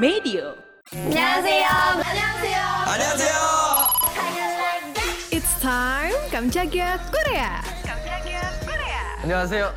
Medio. 안녕하세요. 안녕하세요. 안녕하세요. It's time Kamchagia Korea. 안녕하세요.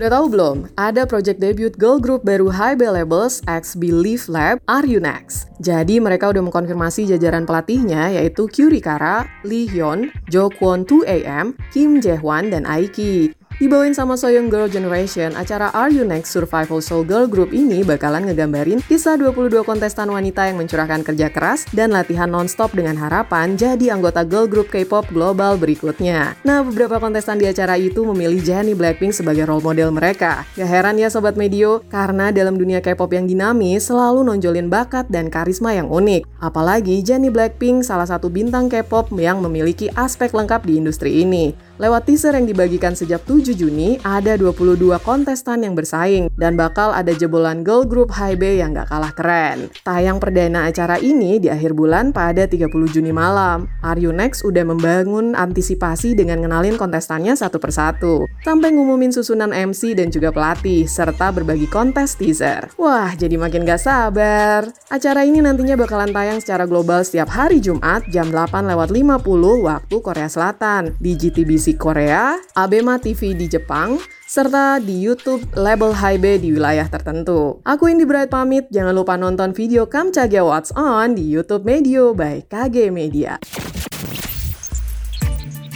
Udah tahu belum? Ada project debut girl group baru High Bay Labels X Believe Lab Are You Next? Jadi mereka udah mengkonfirmasi jajaran pelatihnya yaitu Kyuri Kara, Lee Hyun, Jo Kwon 2AM, Kim Jae-hwan, dan Aiki. Dibawain sama Soyoung Girl Generation, acara Are You Next Survival Soul Girl Group ini bakalan ngegambarin kisah 22 kontestan wanita yang mencurahkan kerja keras dan latihan nonstop dengan harapan jadi anggota girl group K-pop global berikutnya. Nah, beberapa kontestan di acara itu memilih Jennie Blackpink sebagai role model mereka. Gak heran ya Sobat Medio, karena dalam dunia K-pop yang dinamis selalu nonjolin bakat dan karisma yang unik. Apalagi Jennie Blackpink salah satu bintang K-pop yang memiliki aspek lengkap di industri ini. Lewat teaser yang dibagikan sejak 7 Juni, ada 22 kontestan yang bersaing, dan bakal ada jebolan girl group Bay yang gak kalah keren. Tayang perdana acara ini di akhir bulan pada 30 Juni malam. Are You Next udah membangun antisipasi dengan ngenalin kontestannya satu persatu, sampai ngumumin susunan MC dan juga pelatih, serta berbagi kontes teaser. Wah, jadi makin gak sabar. Acara ini nantinya bakalan tayang secara global setiap hari Jumat jam 8 lewat 50 waktu Korea Selatan di GTBC Korea, Abema TV di Jepang, serta di YouTube label Hybe di wilayah tertentu. Aku Indi Bright pamit, jangan lupa nonton video Kamchaga What's On di YouTube Medio by KG Media.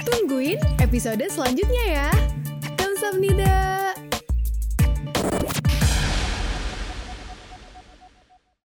Tungguin episode selanjutnya ya.